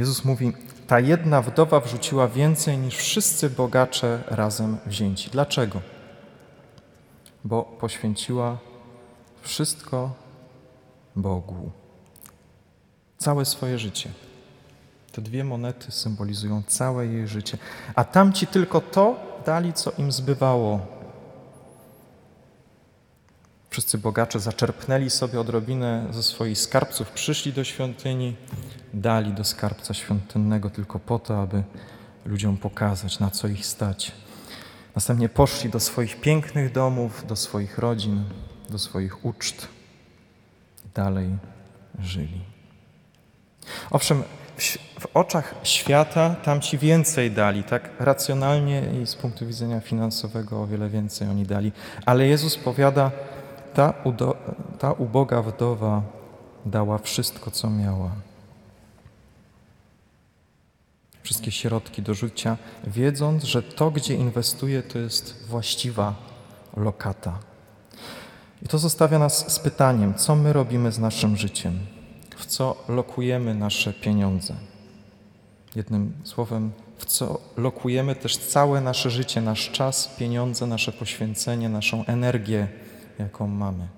Jezus mówi: Ta jedna wdowa wrzuciła więcej niż wszyscy bogacze razem wzięci. Dlaczego? Bo poświęciła wszystko Bogu. Całe swoje życie. Te dwie monety symbolizują całe jej życie. A tamci tylko to dali, co im zbywało. Wszyscy bogacze zaczerpnęli sobie odrobinę ze swoich skarbców, przyszli do świątyni, dali do skarbca świątynnego tylko po to, aby ludziom pokazać, na co ich stać. Następnie poszli do swoich pięknych domów, do swoich rodzin, do swoich uczt. Dalej żyli. Owszem, w, oczach świata tamci więcej dali, tak racjonalnie i z punktu widzenia finansowego o wiele więcej oni dali. Ale Jezus powiada, ta, ta uboga wdowa dała wszystko, co miała. Wszystkie środki do życia, wiedząc, że to, gdzie inwestuje, to jest właściwa lokata. I to zostawia nas z pytaniem, co my robimy z naszym życiem, w co lokujemy nasze pieniądze. Jednym słowem, w co lokujemy też całe nasze życie, nasz czas, pieniądze, nasze poświęcenie, naszą energię, jaką mamy.